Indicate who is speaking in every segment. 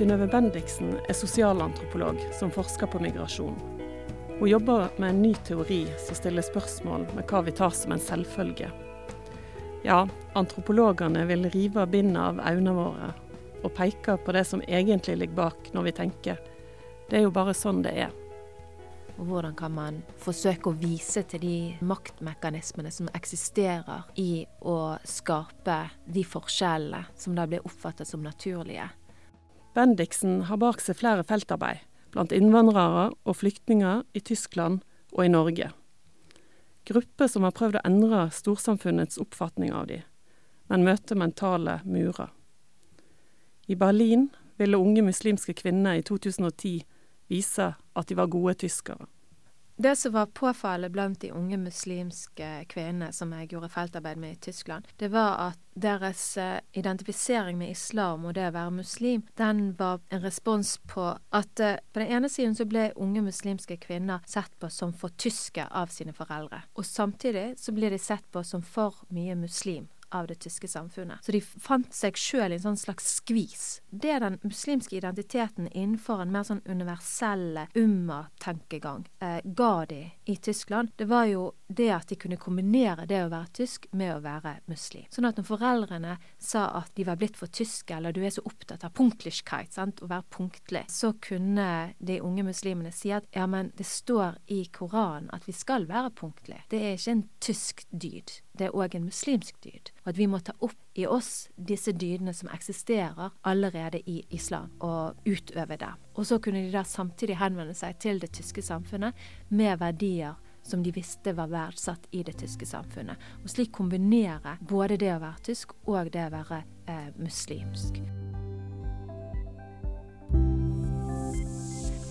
Speaker 1: Synnøve Bendiksen er sosialantropolog som forsker på migrasjon. Hun jobber med en ny teori som stiller spørsmål med hva vi tar som en selvfølge. Ja, antropologene vil rive bindet av øynene våre og peke på det som egentlig ligger bak når vi tenker. Det er jo bare sånn det er.
Speaker 2: Og hvordan kan man forsøke å vise til de maktmekanismene som eksisterer i å skape de forskjellene som da blir oppfattet som naturlige.
Speaker 1: Bendiksen har bak seg flere feltarbeid, blant innvandrere og flyktninger i Tyskland og i Norge. Grupper som har prøvd å endre storsamfunnets oppfatning av dem, men møter mentale murer. I Berlin ville unge muslimske kvinner i 2010 vise at de var gode tyskere.
Speaker 2: Det som var påfallende blant de unge muslimske kvinnene som jeg gjorde feltarbeid med i Tyskland, det var at deres eh, identifisering med islam og det å være muslim, den var en respons på at eh, på den ene siden så ble unge muslimske kvinner sett på som for tyske av sine foreldre, og samtidig så blir de sett på som for mye muslim av det tyske samfunnet. Så de fant seg sjøl i en sånn slags skvis. Det den muslimske identiteten innenfor en mer sånn universelle umma-tenkegang eh, ga de i Tyskland, det var jo det at de kunne kombinere det å være tysk med å være muslim. Sånn at når foreldrene sa at de var blitt for tyske, eller du er så opptatt av punktlichkeit, sant, å være punktlig, så kunne de unge muslimene si at ja, men det står i Koranen at vi skal være punktlige. Det er ikke en tysk dyd. Det er òg en muslimsk dyd. Og at vi må ta opp i oss disse dydene som eksisterer allerede i islam, og utøve det. Og så kunne de da samtidig henvende seg til det tyske samfunnet med verdier som de visste var verdsatt i det tyske samfunnet. Og slik kombinere både det å være tysk og det å være eh, muslimsk.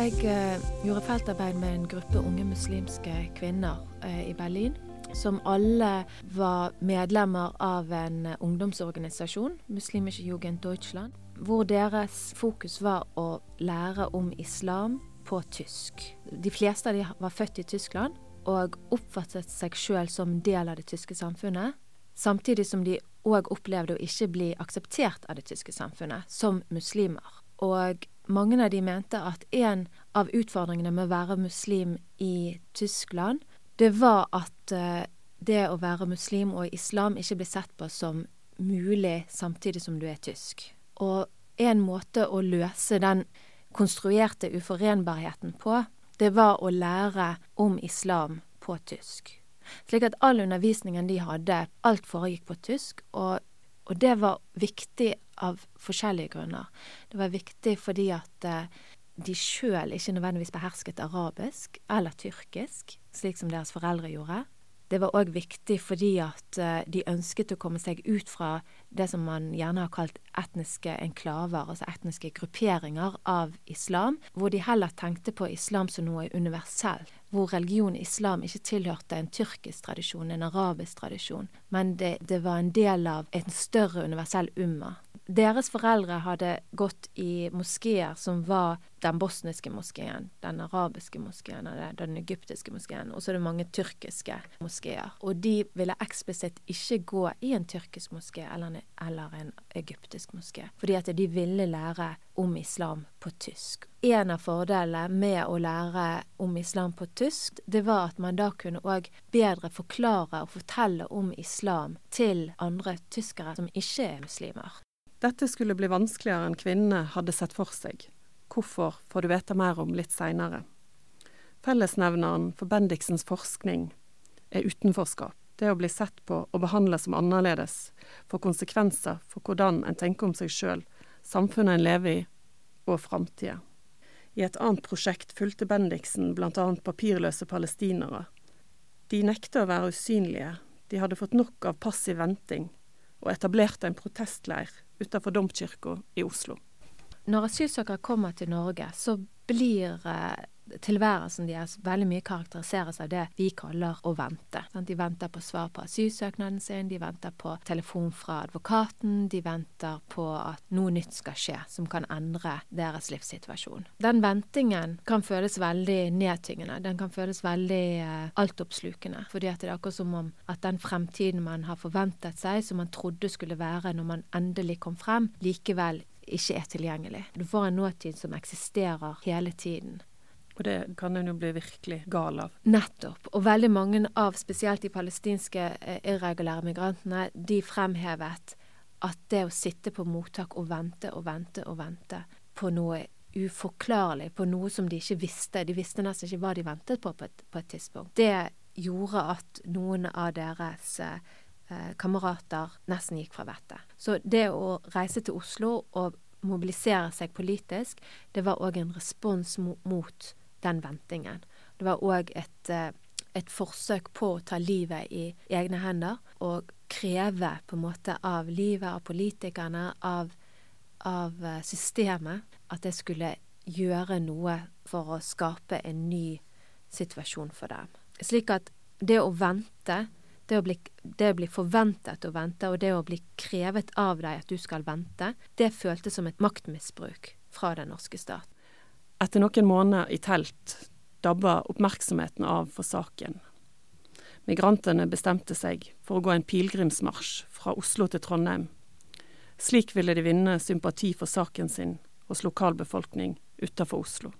Speaker 2: Jeg eh, gjorde feltarbeid med en gruppe unge muslimske kvinner eh, i Berlin som alle var medlemmer av en ungdomsorganisasjon, Muslimische Jugend Deutschland, hvor deres fokus var å lære om islam på tysk. De fleste av dem var født i Tyskland og oppfattet seg sjøl som del av det tyske samfunnet, samtidig som de òg opplevde å ikke bli akseptert av det tyske samfunnet som muslimer. Og mange av de mente at en av utfordringene med å være muslim i Tyskland det var at uh, det å være muslim og islam ikke ble sett på som mulig samtidig som du er tysk. Og en måte å løse den konstruerte uforenbarheten på, det var å lære om islam på tysk. Slik at all undervisningen de hadde, alt foregikk på tysk, og, og det var viktig av forskjellige grunner. Det var viktig fordi at uh, de sjøl ikke nødvendigvis behersket arabisk eller tyrkisk, slik som deres foreldre gjorde. Det var òg viktig fordi at eh, de ønsket å komme seg ut fra det som man gjerne har kalt etniske enklaver, altså etniske grupperinger av islam, hvor de heller tenkte på islam som noe universell, hvor religion islam ikke tilhørte en tyrkisk tradisjon, en arabisk tradisjon, men det, det var en del av en større universell umma. Deres foreldre hadde gått i moskeer som var den bosniske moskeen, den arabiske moskeen den egyptiske moskeen. Og så er det mange tyrkiske moskeer. Og de ville eksplisitt ikke gå i en tyrkisk moské eller, eller en egyptisk moské, fordi at de ville lære om islam på tysk. En av fordelene med å lære om islam på tysk, det var at man da kunne òg bedre forklare og fortelle om islam til andre tyskere som ikke er muslimer.
Speaker 1: Dette skulle bli vanskeligere enn kvinnene hadde sett for seg. Hvorfor får du vite mer om litt seinere. Fellesnevneren for Bendiksens forskning er utenforskap. Det å bli sett på og behandlet som annerledes får konsekvenser for hvordan en tenker om seg sjøl, samfunnet en lever i, og framtida. I et annet prosjekt fulgte Bendiksen bl.a. papirløse palestinere. De nekta å være usynlige, de hadde fått nok av passiv venting, og etablerte en protestleir utenfor domkirka i Oslo.
Speaker 2: Når asylsøkere kommer til Norge, så blir eh, tilværelsen deres veldig mye karakteriseres av det vi kaller å vente. De venter på svar på asylsøknaden sin, de venter på telefon fra advokaten, de venter på at noe nytt skal skje som kan endre deres livssituasjon. Den ventingen kan føles veldig nedtyngende. Den kan føles veldig eh, altoppslukende. fordi at det er akkurat som om at den fremtiden man har forventet seg, som man trodde skulle være når man endelig kom frem, likevel ikke er tilgjengelig. Du får en nåtid som eksisterer hele tiden.
Speaker 1: Og det kan en jo bli virkelig gal av.
Speaker 2: Nettopp. Og veldig mange av spesielt de palestinske eh, irregulære migrantene, de fremhevet at det å sitte på mottak og vente og vente og vente på noe uforklarlig, på noe som de ikke visste, de visste nesten ikke hva de ventet på på et, på et tidspunkt, det gjorde at noen av deres eh, kamerater nesten gikk fra vettet. Så det å reise til Oslo og mobilisere seg politisk, det var òg en respons mot den ventingen. Det var òg et, eh, et, forsøk på å ta livet i egne hender og kreve på en måte av livet, av politikerne, av, av eh, systemet, at det skulle gjøre noe for å skape en ny situasjon for dem. Slik at det å vente, det å bli, det å bli forventet å vente, og det å bli krevet av deg at du skal vente, det føltes som et maktmisbruk fra den norske stat.
Speaker 1: Etter noen måneder i telt dabba oppmerksomheten av for saken. Migrantene bestemte seg for å gå en pilegrimsmarsj fra Oslo til Trondheim. Slik ville de vinne sympati for saken sin hos lokalbefolkning utenfor Oslo.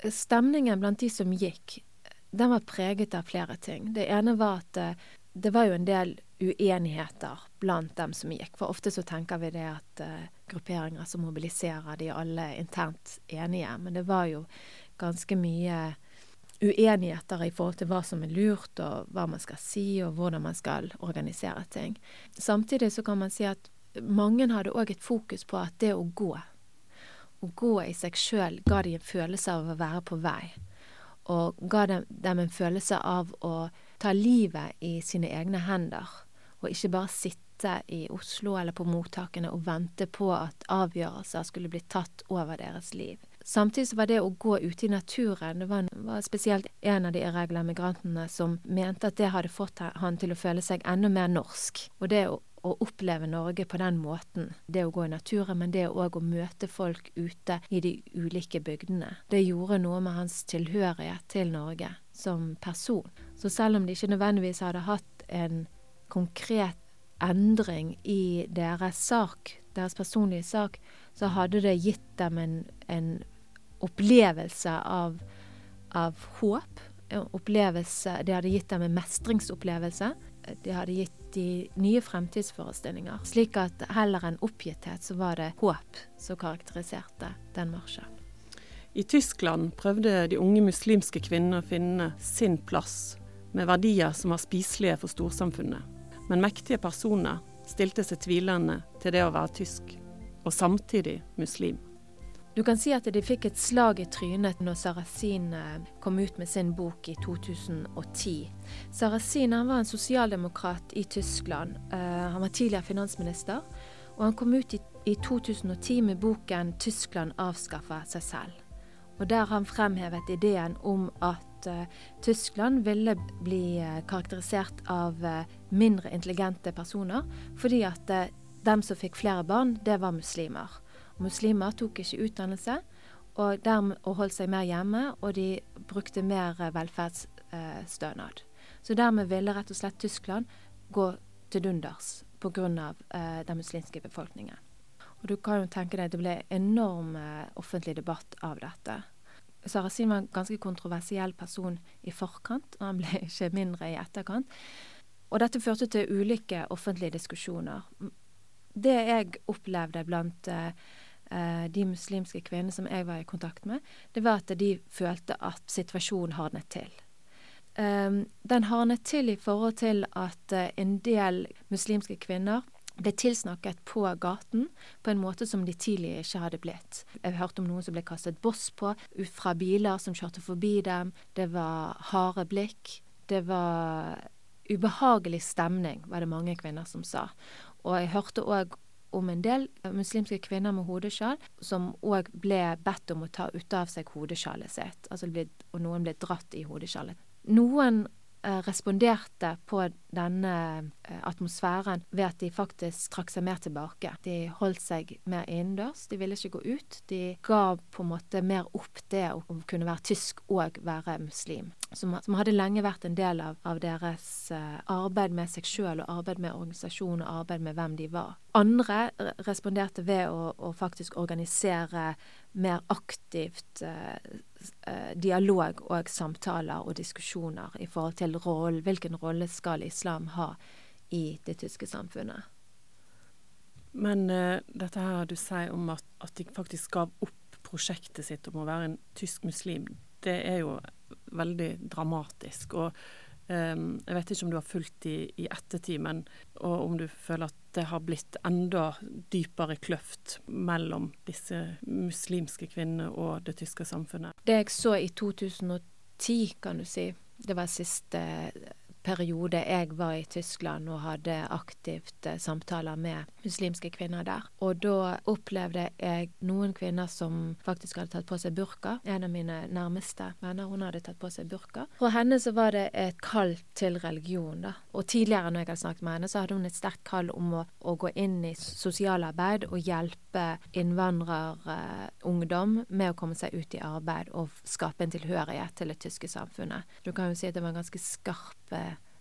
Speaker 2: Stemningen blant de som gikk, den var preget av flere ting. Det ene var at eh, det var jo en del uenigheter blant dem som gikk. For ofte så tenker vi det at uh, grupperinger som mobiliserer, de alle internt enige. Men det var jo ganske mye uenigheter i forhold til hva som er lurt, og hva man skal si, og hvordan man skal organisere ting. Samtidig så kan man si at mange hadde òg et fokus på at det å gå, å gå i seg sjøl, ga de en følelse av å være på vei. Og ga dem, dem en følelse av å ta livet i sine egne hender og ikke bare sitte i Oslo eller på mottakene og vente på at avgjørelser skulle bli tatt over deres liv. Samtidig så var det å gå ute i naturen Det var, var spesielt en av de irregulære migrantene som mente at det hadde fått han til å føle seg enda mer norsk. Og det å, å oppleve Norge på den måten, det å gå i naturen, men det òg å møte folk ute i de ulike bygdene, det gjorde noe med hans tilhørighet til Norge som person. Så selv om de ikke nødvendigvis hadde hatt en konkret endring i deres sak, deres personlige sak, så hadde det gitt dem en, en opplevelse av, av håp. Opplevelse, det hadde gitt dem en mestringsopplevelse. Det hadde gitt de nye fremtidsforestillinger. Slik at heller enn oppgitthet, så var det håp som karakteriserte den marsjen.
Speaker 1: I Tyskland prøvde de unge muslimske kvinnene å finne sin plass, med verdier som var spiselige for storsamfunnet men mektige personer stilte seg tvilende til det å være tysk, og samtidig muslim.
Speaker 2: Du kan si at de fikk et slag i trynet når Sarrazin eh, kom ut med sin bok i 2010. Sarrazin var en sosialdemokrat i Tyskland. Uh, han var tidligere finansminister. Og han kom ut i, i 2010 med boken 'Tyskland avskaffer seg selv'. Og der har han fremhevet ideen om at at uh, Tyskland ville bli uh, karakterisert av uh, mindre intelligente personer, fordi at dem som fikk flere barn, det var muslimer. Muslimer tok ikke utdannelse og, dermed, og holdt seg mer hjemme, og de brukte mer velferdsstønad. Så dermed ville rett og slett Tyskland gå til dunders pga. Uh, den muslimske befolkningen. Og du kan jo tenke deg det ble enorm offentlig debatt av dette. Sarrazin var en ganske kontroversiell person i forkant, og han ble ikke mindre i etterkant. Og dette førte til ulike offentlige diskusjoner. Det jeg opplevde blant uh, de muslimske kvinnene som jeg var i kontakt med, det var at de følte at situasjonen hardnet til. Um, den hardnet til i forhold til at uh, en del muslimske kvinner ble tilsnakket på gaten på en måte som de tidligere ikke hadde blitt. Jeg hørte om noen som ble kastet boss på fra biler som kjørte forbi dem. Det var harde blikk. Det var ubehagelig stemning, var det mange kvinner som sa. Og jeg hørte òg om en del muslimske kvinner med hodeskjall som òg ble bedt om å ta ut av seg hodeskjallet sitt, altså ble, og noen ble dratt i hodeskjallet. Noen eh, responderte på denne eh, atmosfæren ved at de faktisk trakk seg mer tilbake. De holdt seg mer innendørs, de ville ikke gå ut. De ga på en måte mer opp det å kunne være tysk og være muslim. Som, som hadde lenge vært en del av, av deres uh, arbeid med seg sjøl og arbeid med organisasjon og arbeid med hvem de var. Andre responderte ved å, å faktisk organisere mer aktivt uh, uh, dialog og samtaler og diskusjoner i forhold til rollen. Hvilken rolle skal islam ha i det tyske samfunnet?
Speaker 1: Men uh, dette her du sier om at, at, de faktisk gav opp prosjektet sitt om å være en tysk muslim, det er jo veldig dramatisk. Og um, jeg vet ikke om du har fulgt i, i ettertid, men og om du føler at det har blitt enda dypere kløft mellom disse muslimske kvinnene og det tyske samfunnet.
Speaker 2: Det jeg så i 2010, kan du si, det var siste periode jeg var i Tyskland og hadde aktivt eh, samtaler med muslimske kvinner der. Og da opplevde jeg noen kvinner som faktisk hadde tatt på seg burka. En av mine nærmeste venner, hun hadde tatt på seg burka. For henne så var det et kall til religion, da. Og tidligere når jeg hadde snakket med henne, så hadde hun et sterkt kall om å, å gå inn i sosialarbeid og hjelpe innvandrerungdom uh, med å komme seg ut i arbeid og skape en tilhørighet til det tyske samfunnet. Du kan jo si at det var en ganske skarp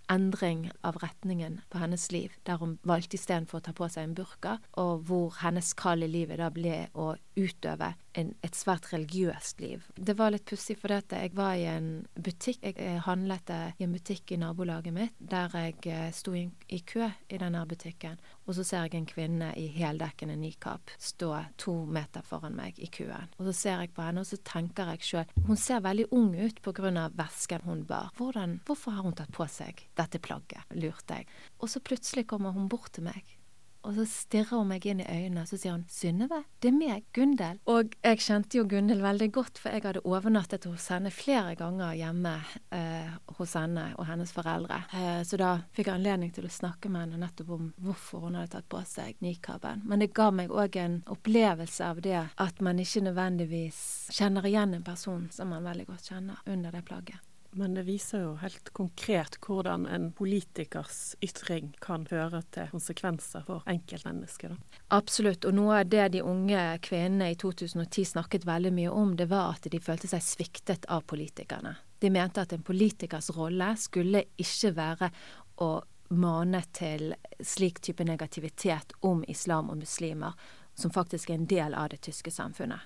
Speaker 2: endring av retningen på hennes liv, der hun valgte istedenfor å ta på seg en burka, og hvor hennes kall i livet da ble å utøve en, et svært religiøst liv. Det var litt pussig, for dette. jeg var i en butikk. Jeg handlet i en butikk i nabolaget mitt, der jeg eh, sto i, i kø i denne butikken. Og så ser jeg en kvinne i heldekkende nikab stå to meter foran meg i køen. Og så ser jeg på henne, og så tenker jeg sjøl Hun ser veldig ung ut av vesken hun bar. Hvordan, hvorfor har hun tatt på seg dette plagget, lurte jeg. Og så plutselig kommer hun bort til meg og så stirrer hun meg inn i øynene, og så sier hun 'Synnøve, det er meg, Gundel'. Og jeg kjente jo Gundel veldig godt, for jeg hadde overnattet hos henne flere ganger hjemme eh, hos henne og hennes foreldre. Eh, så da fikk jeg anledning til å snakke med henne nettopp om hvorfor hun hadde tatt på seg nikaben. Men det ga meg òg en opplevelse av det at man ikke nødvendigvis kjenner igjen en person som man veldig godt kjenner under det plagget.
Speaker 1: Men det viser jo helt konkret hvordan en politikers ytring kan føre til konsekvenser for enkeltmennesker.
Speaker 2: Absolutt, og noe av det de unge kvinnene i 2010 snakket veldig mye om, det var at de følte seg sviktet av politikerne. De mente at en politikers rolle skulle ikke være å mane til slik type negativitet om islam og muslimer, som faktisk er en del av det tyske samfunnet.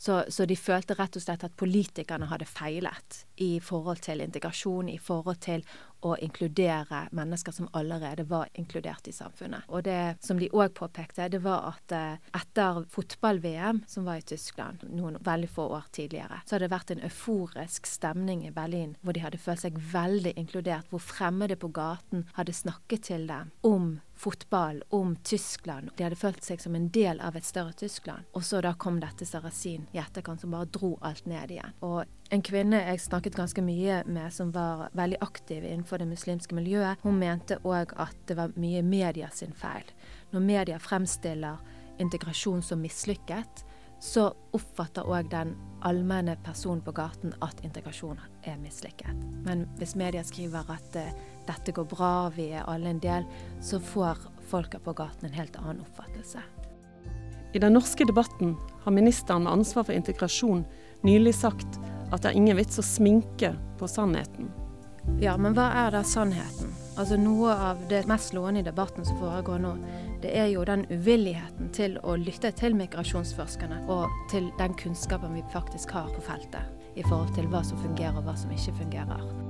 Speaker 2: Så, så, de følte rett og slett at politikerne hadde feilet i forhold til integrasjon, i forhold til å inkludere mennesker som allerede var inkludert i samfunnet. Og det som de òg påpekte, det var at eh, etter fotball-VM, som var i Tyskland noen veldig få år tidligere, så hadde det vært en euforisk stemning i Berlin hvor de hadde følt seg veldig inkludert, hvor fremmede på gaten hadde snakket til dem om fotball, om Tyskland. De hadde følt seg som en del av et større Tyskland. Og så da kom dette Sarasin i etterkant som bare dro alt ned igjen. Og en kvinne jeg snakket ganske mye med som var veldig aktiv innenfor det muslimske miljøet, hun mente òg at det var mye media sin feil. Når media fremstiller integrasjon som mislykket, så oppfatter òg den allmenne personen på gaten at integrasjon er mislykket. Men hvis media skriver at uh, dette går bra, vi er alle en del, så får folka på gaten en helt annen oppfattelse.
Speaker 1: I den norske debatten har ministeren med ansvar for integrasjon nylig sagt at det er ingen vits å sminke på sannheten.
Speaker 2: Ja, men hva er da sannheten? Altså Noe av det mest slående i debatten som foregår nå, det er jo den uvilligheten til å lytte til migrasjonsforskerne og til den kunnskapen vi faktisk har på feltet i forhold til hva som fungerer og hva som ikke fungerer.